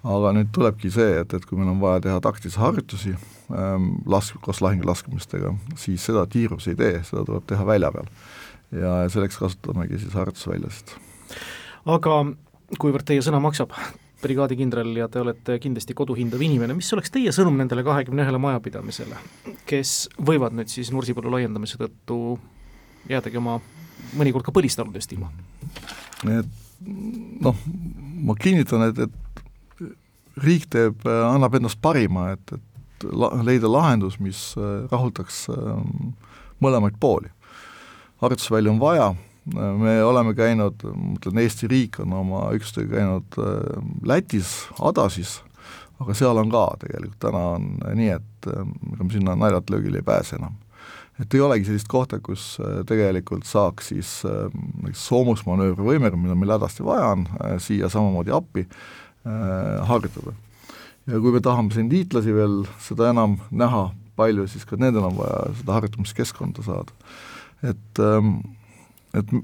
aga nüüd tulebki see, et, et kui meil on vaja teha taktilisi harjutusi ähm, lask-, koos lahingulaskmistega, siis seda tiirus ei tee, seda tuleb teha välja peal. ja selleks kasutamegi siis harjutusväljasid aga kuivõrd teie sõna maksab, brigaadikindral ja te olete kindlasti kodu hindav inimene, mis oleks teie sõnum nendele kahekümne ühele majapidamisele, kes võivad nüüd siis Nursipalu laiendamise tõttu jäädagi oma mõnikord ka põlistaludest ilma? et noh, ma kinnitan, et, et riik teeb, annab endast parima, et, et la, leida lahendus, mis rahuldaks ähm, mõlemaid pooli. harjutusvälja on vaja me oleme käinud, ma mõtlen, Eesti riik on oma üksustega käinud äh, Lätis, Adasis, aga seal on ka tegelikult täna on nii, et äh, ega me sinna naljalt löögile ei pääse enam. et ei olegi sellist kohta, kus äh, tegelikult saaks siis näiteks soomusmanöövri võimega, mida meil hädasti vaja on, siia samamoodi appi harjutada. ja kui me tahame siin liitlasi veel seda enam näha palju, siis ka nendel on vaja seda harjutamiskeskkonda saada. et ähm, et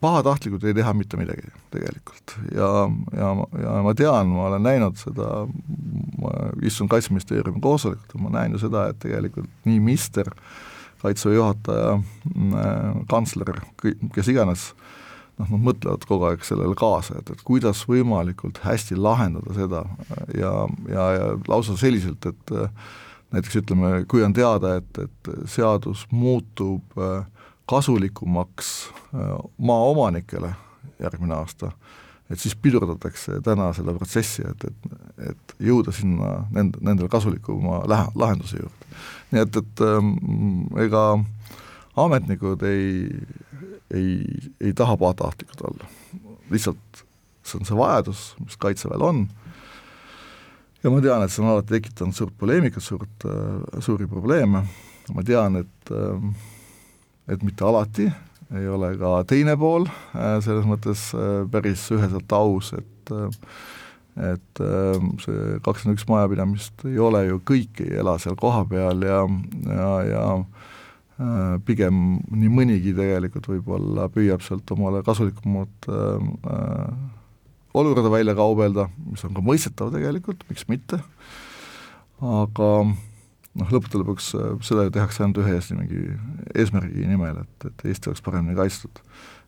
pahatahtlikult ei teha mitte midagi tegelikult. Ja, ja, ja ma tean, ma olen näinud seda, ma istun Kaitseministeeriumi koosolekutel, ma näen ju seda, et tegelikult nii minister, kaitseväe juhataja, kantsler, kes iganes, noh, nad mõtlevad kogu aeg sellele kaasa, et, et kuidas võimalikult hästi lahendada seda. Ja, ja, ja lausa selliselt, et näiteks ütleme, kui on teada, et, et seadus muutub äh, kasulikumaks äh, maaomanikele järgmine aasta, et siis pidurdatakse täna selle protsessi, et, et, et jõuda sinna nende, nendele kasulikuma lähe-, lahenduse juurde. nii et, et ähm, ega ametnikud ei, ei, ei taha pahatahtlikud olla, lihtsalt see on see vajadus, mis Kaitseväel on, ja ma tean, et see on alati tekitanud suurt poleemikat, suurt, äh, suuri probleeme, ma tean, et äh, et mitte alati ei ole ka teine pool äh, selles mõttes äh, päris üheselt aus, et äh, et see kakskümmend üks majapidamist ei ole ju kõik, ei ela seal kohapeal ja, ja, ja äh, pigem nii mõnigi tegelikult võib-olla püüab sealt omale kasulikumat äh, olukorda välja kaubelda, mis on ka mõistetav tegelikult, miks mitte, aga noh, lõppude lõpuks seda ju tehakse ainult ühe mingi eesmärgi nimel, et, et Eesti oleks paremini kaitstud.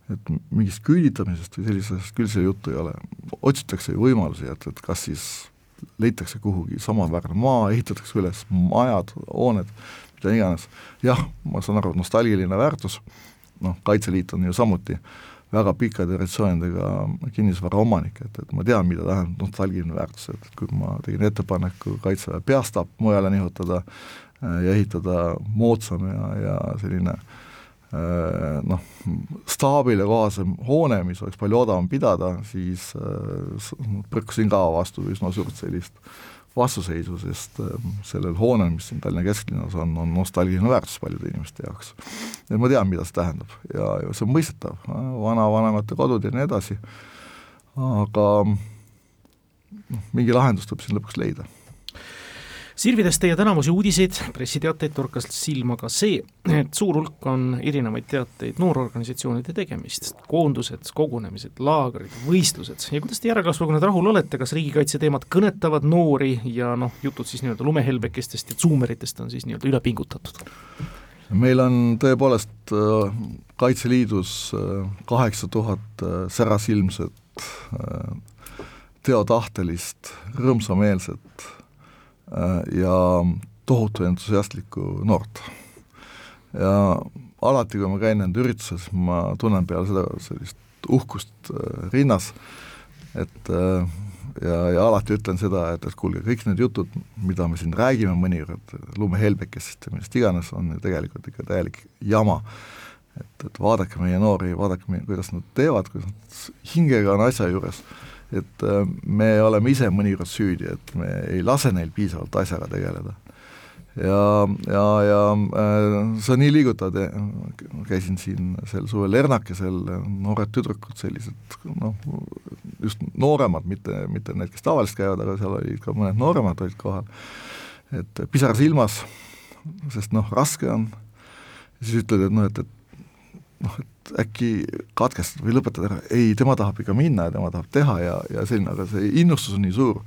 et mingist küüditamisest või sellisest küll see juttu ei ole, otsitakse ju võimalusi, et, et kas siis leitakse kuhugi samaväärne maa, ehitatakse üles majad, hooned, mida iganes, jah, ma saan aru, nostalgiline väärtus, noh, Kaitseliit on ju samuti väga pika traditsioonidega kinnisvara omanik, et, et ma tean, mida tähendab nostalgiline väärtus, et kui ma tegin ettepaneku Kaitseväe peastaap mujale nihutada äh, ja ehitada moodsam ja, ja selline äh, noh, staabile kohasem hoone, mis oleks palju odavam pidada, siis äh, põrkusin ka vastu üsna suurt sellist vastuseisu, sest ähm, sellel hoonel, mis siin Tallinna kesklinnas on, on nostalgiline väärtus paljude inimeste jaoks. et ma tean, mida see tähendab. Ja, ja see on mõistetav, vanavanemate kodud ja nii edasi, aga noh, mingi lahendus tuleb siin lõpuks leida sirvides teie tänamusi uudiseid, pressiteateid, torkas silma ka see, et suur hulk on erinevaid teateid noororganisatsioonide tegemist, koondused, kogunemised, laagrid, võistlused. Ja kuidas te järelkasvuga nüüd rahul olete, kas riigikaitse teemad kõnetavad noori ja noh, jutud siis nii-öelda lumehelbekestest ja tsuumeritest on siis nii-öelda üle pingutatud? meil on tõepoolest äh, Kaitseliidus äh, kaheksa tuhat äh, särasilmset, teotahtelist, rõõmsameelset ja tohutu entusiastlikku noort. ja alati, kui ma käin nende ürituses, ma tunnen peale seda sellist uhkust äh, rinnas, et äh, ja, ja alati ütlen seda, et, et kuulge, kõik need jutud, mida me siin räägime mõnikord lumehelbekesest ja millest iganes, on ju tegelikult ikka täielik jama. et, et vaadake meie noori, vaadake kuidas nad teevad, kuidas nad hingega on asja juures et äh, me oleme ise mõnikord süüdi, et me ei lase neil piisavalt asjaga tegeleda. ja, ja, ja äh, see on nii liigutav, käisin siin sel suvel Lernakesel, noored tüdrukud, sellised noh, just nooremad, mitte, mitte need, kes tavaliselt käivad, aga seal olid ka mõned nooremad olid kohal, et pisar silmas, sest noh, raske on, siis ütled, et noh, et, et noh, et äkki katkestada või lõpetada ära, ei, tema tahab ikka minna ja tema tahab teha ja, ja selline, aga see innustus on nii suur.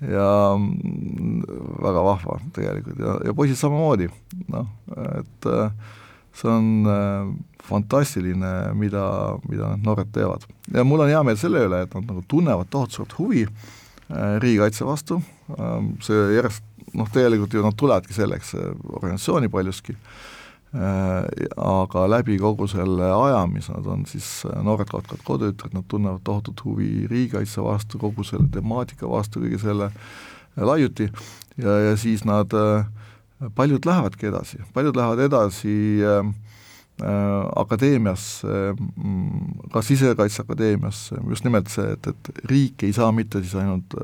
Ja mm, väga vahva tegelikult. Ja, ja poisid samamoodi, noh, et äh, see on äh, fantastiline, mida, mida need noored teevad. ja mul on hea meel selle üle, et nad nagu tunnevad tohutu suurt huvi äh, riigikaitse vastu, ähm, see järjest noh, tegelikult ju nad tulevadki selleks organisatsiooni paljuski. äh,, aga läbi kogu selle aja, mis nad on siis äh, noored katkad koduütred, nad tunnevad tohutut huvi riigikaitse vastu, kogu selle temaatika vastu, kõige selle äh, laiuti. Ja, ja siis nad, paljud lähevadki edasi, paljud lähevad edasi äh, akadeemiasse äh,, ka Sisekaitseakadeemiasse, just nimelt see, et, et riik ei saa mitte siis ainult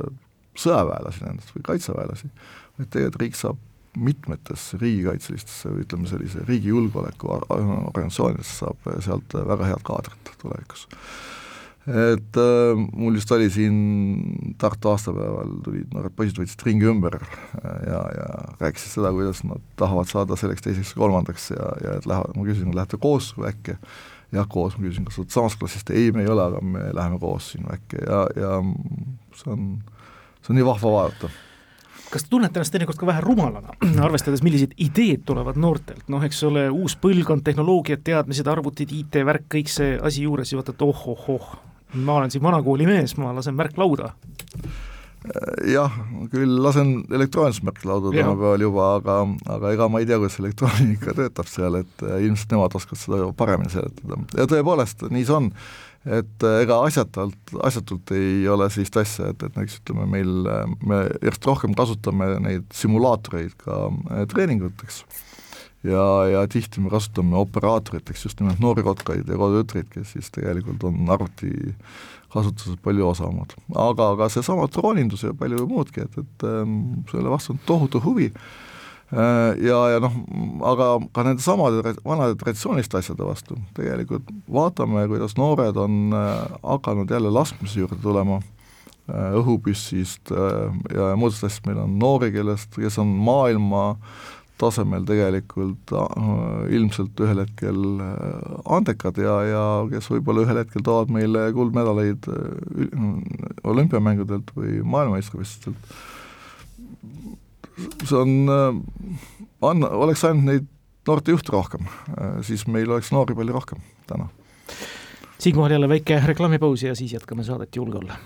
sõjaväelasi nendest või kaitseväelasi, vaid tegelikult riik saab mitmetesse riigikaitselistesse või ütleme, sellise riigi julgeoleku organisatsioonidesse saab sealt väga head kaadrit tulevikus. et äh, mul just oli siin Tartu aastapäeval, tulid noored poisid, võtsid ringi ümber ja, ja rääkisid seda, kuidas nad tahavad saada selleks, teiseks kolmandaks ja, ja et lähevad, ma küsisin, lähete koos äkki, jah, koos, ma küsisin, kas olete samast klassist, ei, me ei ole, aga me läheme koos sinna äkki. Ja, ja see on, see on nii vahva vaadata kas te tunnete ennast teinekord ka vähe rumalana, arvestades, millised ideed tulevad noortelt, noh, eks ole, uus põlvkond, tehnoloogiad, teadmised, arvutid, IT-värk, kõik see asi juures ja vaatad, oh-oh-oh, ma olen siin vanakooli mees, ma lasen märklauda. Jah, küll lasen elektroonilist märklauda tänapäeval juba, aga, aga ega ma ei tea, kuidas elektroonika töötab seal, et ilmselt nemad oskavad seda paremini seletada. ja tõepoolest, nii see on et äh, ega asjatult, asjatult ei ole sellist asja, et, et näiteks ütleme, meil, äh, me järjest rohkem kasutame neid simulaatoreid ka äh, treeninguteks ja, ja tihti me kasutame operaatoriteks just nimelt noori kotkaid ja kodutütreid, kes siis tegelikult on arvuti kasutuses palju osavamad. aga ka seesama troonindus ja palju muudki, et, et ähm, selle vastu on tohutu huvi Äh, ja, ja noh, aga ka nende samade vanade traditsiooniliste asjade vastu, tegelikult vaatame, kuidas noored on äh, hakanud jälle laskmise juurde tulema, äh, õhupüssist ja muudest asjadest, meil on noori, kellest, kes on maailma tasemel tegelikult ilmselt ühel hetkel andekad ja, ja kes võib-olla ühel hetkel toovad meile kuldmedaleid olümpiamängudelt või maailmameistrivõistlustelt. See on, on, oleks ainult neid noortejuhte rohkem, siis meil oleks noori palju rohkem täna. siinkohal jälle väike reklaamipaus ja siis jätkame saadet Julge olla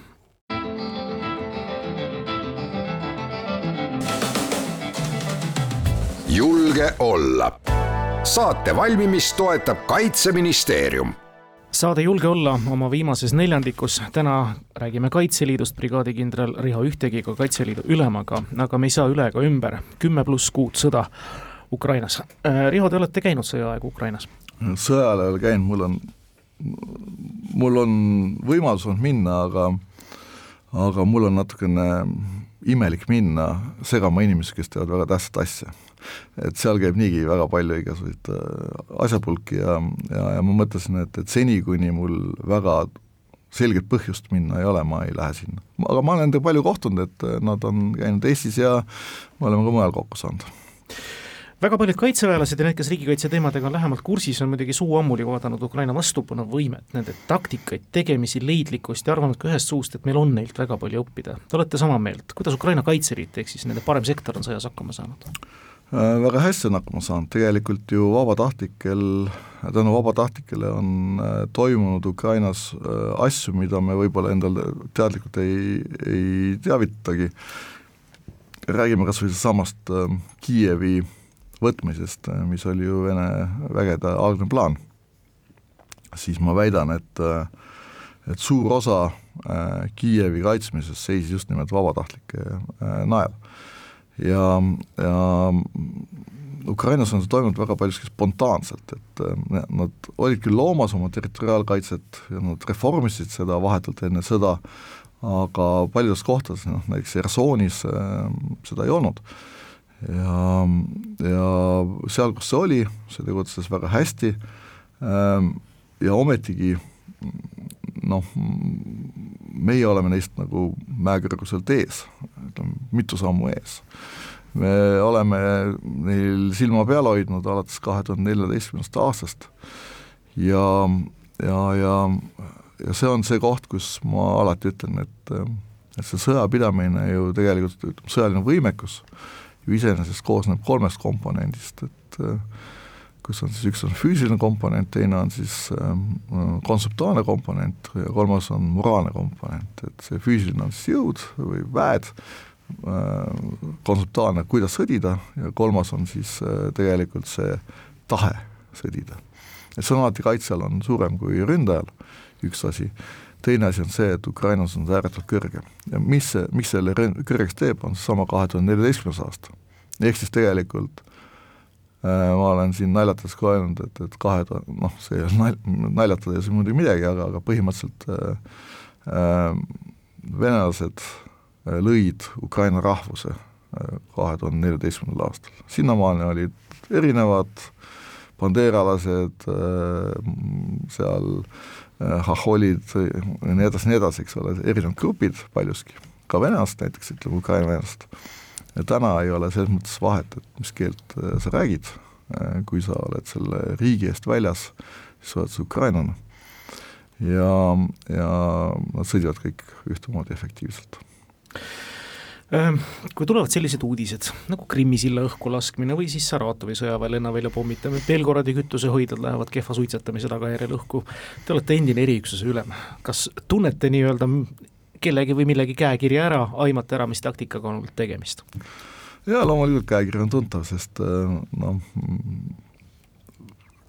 julge olla. saate valmimist toetab Kaitseministeerium saade Julge olla oma viimases neljandikus, täna räägime Kaitseliidust brigaadikindral Riho Ühtegiga, Kaitseliidu ülemaga, aga me ei saa üle ega ümber, kümme pluss kuud sõda Ukrainas. Äh, Riho, te olete käinud sõjaaegu Ukrainas? sõjal ei ole käinud, mul on, mul on võimalus olnud minna, aga aga mul on natukene imelik minna segama inimesi, kes teevad väga tähtsat asja et seal käib niigi väga palju igasuguseid äh, asjapulki ja, ja, ja ma mõtlesin, et, et seni, kuni mul väga selget põhjust minna ei ole, ma ei lähe sinna. aga ma olen nendega palju kohtunud, et äh, nad on käinud Eestis ja me oleme ka mujal kokku saanud väga paljud kaitseväelased ja need, kes riigikaitse teemadega on lähemalt kursis, on muidugi suu ammuli vaadanud Ukraina vastupanuvõimet, nende taktikaid, tegemisi, leidlikkust ja arvanud ka ühest suust, et meil on neilt väga palju õppida. Te olete sama meelt, kuidas Ukraina Kaitseliit ehk siis nende parem sektor on sõjas hakkama saanud? Äh, väga hästi on hakkama saanud, tegelikult ju vabatahtlikel, tänu vabatahtlikele on äh, toimunud Ukrainas äh, asju, mida me võib-olla endale teadlikult ei, ei teavitagi, räägime kas või samast Kiievi võtmisest, mis oli ju Vene vägede algne plaan, siis ma väidan, et et suur osa Kiievi kaitsmisest seisis just nimelt vabatahtlike najal ja, ja Ukrainas on see toimunud väga paljuski spontaanselt, et äh, nad olid küll loomas oma territoriaalkaitset ja nad reformisid seda vahetult enne sõda, aga paljudes kohtades, noh näiteks Hersoonis äh, seda ei olnud. ja, ja seal, kus see oli, see tegutses väga hästi äh, ja ometigi noh, meie oleme neist nagu mäekõrguselt ees, ütleme mitu sammu ees. me oleme neil silma peal hoidnud alates kahe tuhande neljateistkümnendast aastast ja, ja, ja, ja see on see koht, kus ma alati ütlen, et et see sõjapidamine ju tegelikult, sõjaline võimekus ju iseenesest koosneb kolmest komponendist, et äh, kus on siis üks on füüsiline komponent, teine on siis ähm, kontseptuaalne komponent ja kolmas on moraalne komponent, et see füüsiline on siis jõud või väed äh,, kontseptuaalne, kuidas sõdida ja kolmas on siis äh, tegelikult see tahe sõdida. et see on alati kaitsjal on suurem kui ründajal, üks asi, teine asi on see, et Ukrainas on see ääretult kõrge ja mis see, mis selle kõrgeks teeb, on seesama kahe tuhande neljateistkümnes aasta. ehk siis tegelikult ma olen siin naljatades ka öelnud, et, et kahe tuhande, noh, see ei ole nal-, naljatada ei saa muidugi midagi, aga, aga põhimõtteliselt äh, äh, venelased äh, lõid Ukraina rahvuse äh, kahe tuhande neljateistkümnendal aastal. sinnamaani olid erinevad bandeeralased äh,, seal äh, hahholid ja nii edasi, nii edasi, eks ole, erinevad grupid paljuski, ka venelased näiteks, ütleme Ukraina venelased ja täna ei ole selles mõttes vahet, et mis keelt äh, sa räägid, äh, kui sa oled selle riigi eest väljas, siis sa oled sa ukrainlane. ja, ja nad sõdivad kõik ühtemoodi efektiivselt. Ehm, kui tulevad sellised uudised nagu Krimmi silla õhku laskmine või siis Saratovi sõjaväe lennavälja pommitamine, Belgorodi kütusehoidlad lähevad kehva suitsetamise tagajärjel õhku, te olete endine eriüksuse ülem, kas tunnete nii-öelda kellegi või millegi käekirja ära, aimata ära, mis taktikaga on olnud tegemist? jaa, loomulikult käekiri on tuntav, sest äh, noh,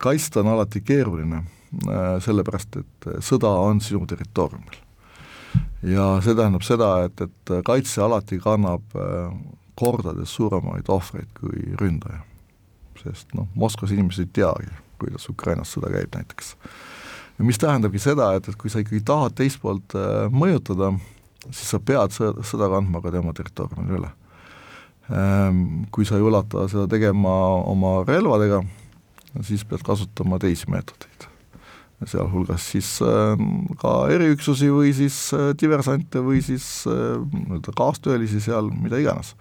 kaitsta on alati keeruline, äh, sellepärast et sõda on sinu territooriumil. ja see tähendab seda, et, et kaitse alati kannab äh, kordades suuremaid ohvreid kui ründaja. sest noh, Moskvas inimesed ei teagi, kuidas Ukrainas sõda käib näiteks mis tähendabki seda, et, et kui sa ikkagi tahad teist poolt äh, mõjutada, siis sa pead sõda, kandma ka tema territooriumil üle. Ähm, kui sa ei ulata seda tegema oma relvadega, siis pead kasutama teisi meetodeid. sealhulgas siis äh, ka eriüksusi või siis äh, diversante või siis nii-öelda kaastöölisi seal, mida iganes.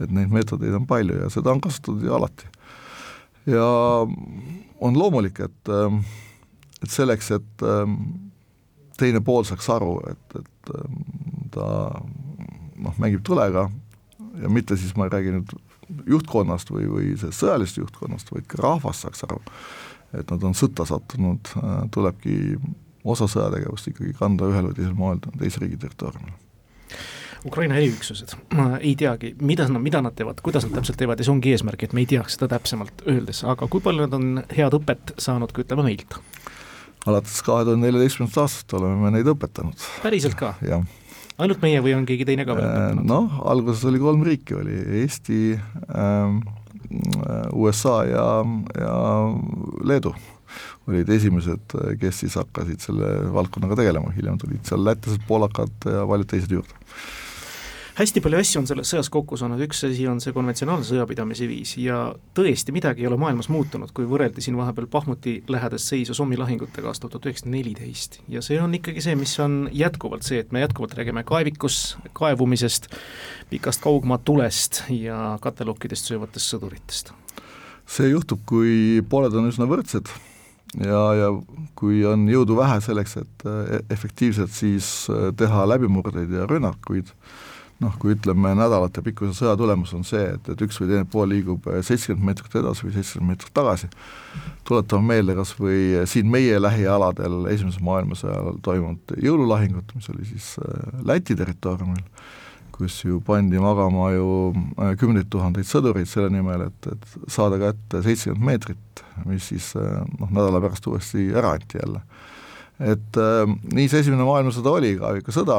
et neid meetodeid on palju ja seda on kasutatud ju alati. ja on loomulik, et, et selleks, et teine pool saaks aru, et, et ta noh, mängib tulega ja mitte siis ma ei räägi nüüd juhtkonnast või, või sellest sõjalisest juhtkonnast, vaid ka rahvas saaks aru, et nad on sõtta sattunud, tulebki osa sõjategevust ikkagi kanda ühel või teisel moel teise riigi territooriumil Ukraina eriüksused, ei teagi, mida nad, mida nad teevad, kuidas nad täpselt teevad ja see ongi eesmärk, et me ei teaks seda täpsemalt öeldes, aga kui palju nad on head õpet saanud ka ütleme meilt? Alates kahe tuhande neljateistkümnendast aastast oleme me neid õpetanud. päriselt ka? ainult meie või on keegi teine ka veel äh, õpetanud? noh, alguses oli kolm riiki, oli Eesti ähm,, USA ja, ja Leedu olid esimesed, kes siis hakkasid selle valdkonnaga tegelema, hiljem tulid seal lätlased, poolakad ja paljud teised juurde hästi palju asju on selles sõjas kokku saanud, üks asi on see konventsionaalse sõjapidamise viis ja tõesti midagi ei ole maailmas muutunud, kui võrreldi siin vahepeal Pahmuti lähedast seisu Somi lahingutega aastal tuhat üheksasada neliteist. ja see on ikkagi see, mis on jätkuvalt see, et me jätkuvalt räägime kaevikus kaevumisest, pikast kaugmaa tulest ja katelokkidest söövatest sõduritest. see juhtub, kui pooled on üsna võrdsed ja, ja kui on jõudu vähe selleks, et e-, efektiivselt siis teha läbimurdeid ja rünnakuid, noh, kui ütleme, nädalate pikkuse sõja tulemus on see, et, et üks või teine pool liigub eh, seitsekümmend meetrit edasi või seitsekümmend meetrit tagasi, tuletame meelde kas või siin meie lähialadel Esimese maailmasõja ajal toimunud jõululahingut, mis oli siis eh, Läti territooriumil, kus ju pandi magama ju eh, kümneid tuhandeid sõdureid selle nimel, et, et saada kätte seitsekümmend meetrit, mis siis noh, nädala pärast uuesti ära anti jälle. et nii see Esimene maailmasõda oli, ka ikka sõda,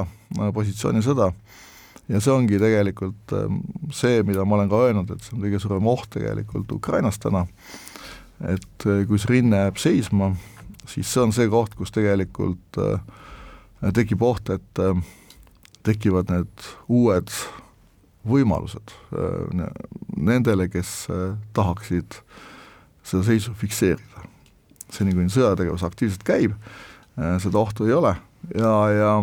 positsioonisõda ja see ongi tegelikult ähm, see, mida ma olen ka öelnud, et see on kõige suurem oht tegelikult Ukrainas täna, et äh, kui see rinne jääb seisma, siis see on see koht, kus tegelikult äh, tekib oht, et äh, tekivad need uued võimalused nendele, kes tahaksid seda seisu fikseerida. seni, kuni sõjategevus aktiivselt käib, seda ohtu ei ole ja, ja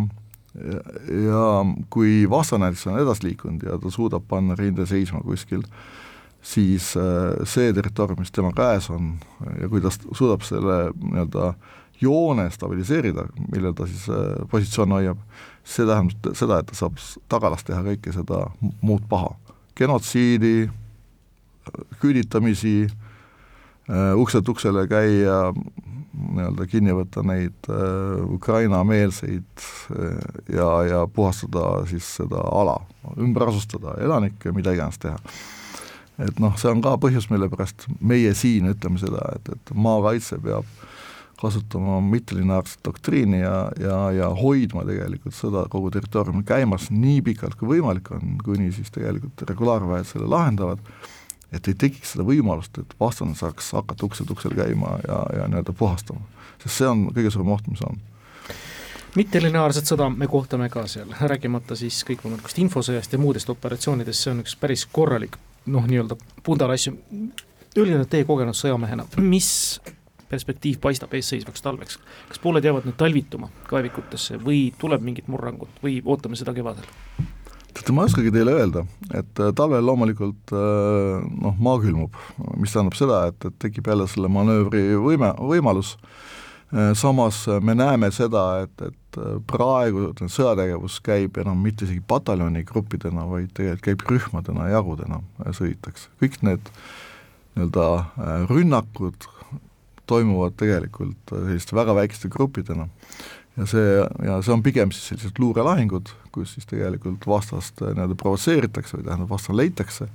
ja, ja kui vastane näiteks on edasi liikunud ja ta suudab panna rinde seisma kuskil, siis äh, see territoorium, mis tema käes on ja kui ta suudab selle nii-öelda joone stabiliseerida, millel ta siis äh, positsioone hoiab, see tähendab seda, et ta saab tagalas teha kõike seda muud paha. genotsiidi, küüditamisi, äh, ukselt uksele käia, nii-öelda kinni võtta neid äh, Ukraina-meelseid äh, ja, ja puhastada siis seda ala, ümber asustada elanikke, mida iganes teha. et noh, see on ka põhjus, mille pärast meie siin ütleme seda, et, et maakaitse peab kasutama mittelineaarset doktriini ja, ja, ja hoidma tegelikult sõda kogu territooriumil käimas nii pikalt, kui võimalik on, kuni siis tegelikult regulaarväed selle lahendavad et ei tekiks seda võimalust, et vastane saaks hakata ukselt uksel käima ja, ja nii-öelda puhastama. sest see on kõige suurem oht, mis on mittelineaarset sõda me kohtame ka seal, rääkimata siis kõikvõimalikust infosõjast ja muudest operatsioonidest, see on üks päris korralik noh, nii-öelda pundar asju. öelge nüüd teie kogenud sõjamehena, mis perspektiiv paistab eesseisvaks talveks, kas pooled jäävad nüüd talvituma kaevikutesse või tuleb mingit murrangut või ootame seda kevadel? Teate, ma ei oskagi teile öelda, et äh, talvel loomulikult äh, noh, maa külmub, mis tähendab seda, et, et tekib jälle selle manöövri võime, võimalus, äh, samas me näeme seda, et, et praegu sõjategevus käib enam mitte isegi pataljoni gruppidena, vaid tegelikult käib rühmadena, jagudena sõidetakse, kõik need nii-öelda rünnakud toimuvad tegelikult selliste väga väikeste gruppidena ja see, ja see on pigem siis sellised luurelahingud, kus siis tegelikult vastast äh, nii-öelda provotseeritakse või tähendab, vastane leitakse,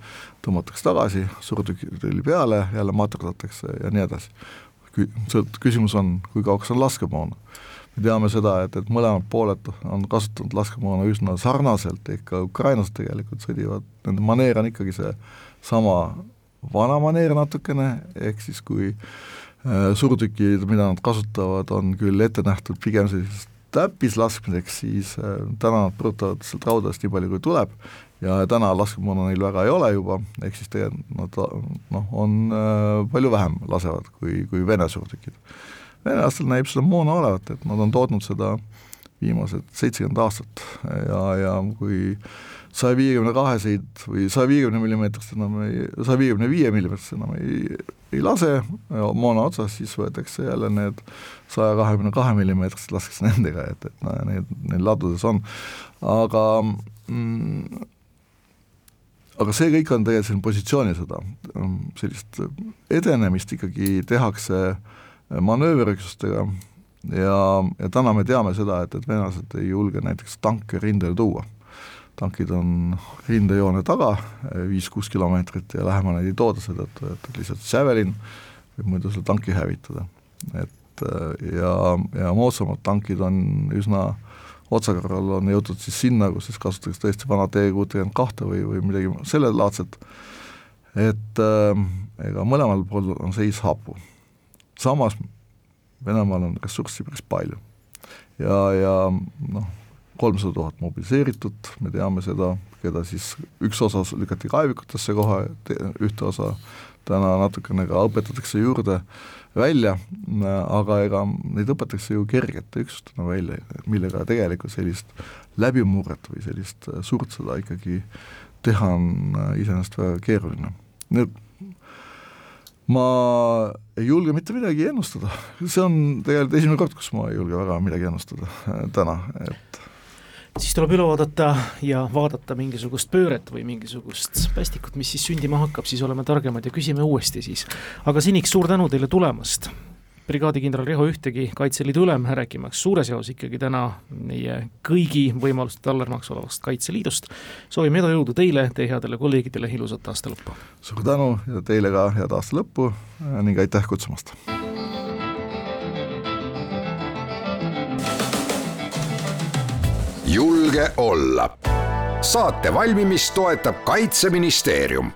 tõmmatakse tagasi, suurtükitõli peale, jälle materdatakse ja nii edasi. Küsimus on, kui kauaks on laskemoona. me teame seda, et, et mõlemad pooled on kasutanud laskemoona üsna sarnaselt, ehk ka ukrainlased tegelikult sõdivad, nende maneer on ikkagi see sama vana maneer natukene, ehk siis kui Äh, suurtükid, mida nad kasutavad, on küll ette nähtud pigem selliseks täppislaskmiseks, siis äh, täna nad põrutavad sealt raudadest nii palju, kui tuleb ja täna laskemoona neil väga ei ole juba, ehk siis tegelikult nad noh, on äh, palju vähem lasevad kui, kui Vene suurtükid. venelastel näib seda moona olevat, et nad on tootnud seda viimased seitsekümmend aastat ja, ja kui saja viiekümne kaheseid või saja viiekümne millimeetrist enam ei, saja viiekümne viie millimeetrist enam ei, ei lase. Moona otsas, siis võetakse jälle need saja kahekümne kahe millimeetrised, lastakse nendega, et, et need, neil ladudes on, aga mm, aga see kõik on tegelikult selline positsioonilisõda, sellist edenemist ikkagi tehakse manööverüksustega ja, ja täna me teame seda, et, et venelased ei julge näiteks tanke rindele tuua. Tankid on rindejoone taga, viis-kuus kilomeetrit ja lähemale neid ei tooda seetõttu, et lihtsalt Javelin võib muidu selle tanki hävitada. et ja, ja moodsamad tankid on üsna otsakorral on jõutud siis sinna, kus siis kasutatakse tõesti vana T-kuutekümmet kahte või, või midagi sellelaadset, et äh, ega mõlemal pool on seis hapu. samas Venemaal on ressurssi päris palju. ja, ja noh, kolmsada tuhat mobiliseeritud, me teame seda, keda siis üks osa lükati kaevikutesse kohe, ühte osa täna natukene ka õpetatakse juurde välja, aga ega neid õpetatakse ju kergete üksustena välja, millega tegelikult sellist läbimurret või sellist suurt sõda ikkagi teha on iseenesest väga keeruline. nüüd ma ei julge mitte midagi ennustada, see on tegelikult esimene kord, kus ma ei julge väga midagi ennustada täna, et siis tuleb üle vaadata ja vaadata mingisugust pööret või mingisugust päästikut, mis siis sündima hakkab, siis oleme targemad ja küsime uuesti siis. aga seniks suur tänu teile tulemast brigaadikindral Riho Ühtegi, Kaitseliidu ülem, rääkimaks suures jaos ikkagi täna meie kõigi võimaluste tallermaks olevast Kaitseliidust. soovime edu, jõudu teile, teie headele kolleegidele, ilusat aasta lõppu! suur tänu ja teile ka head aasta lõppu ning aitäh kutsumast! Julge olla. saate valmimist toetab Kaitseministeerium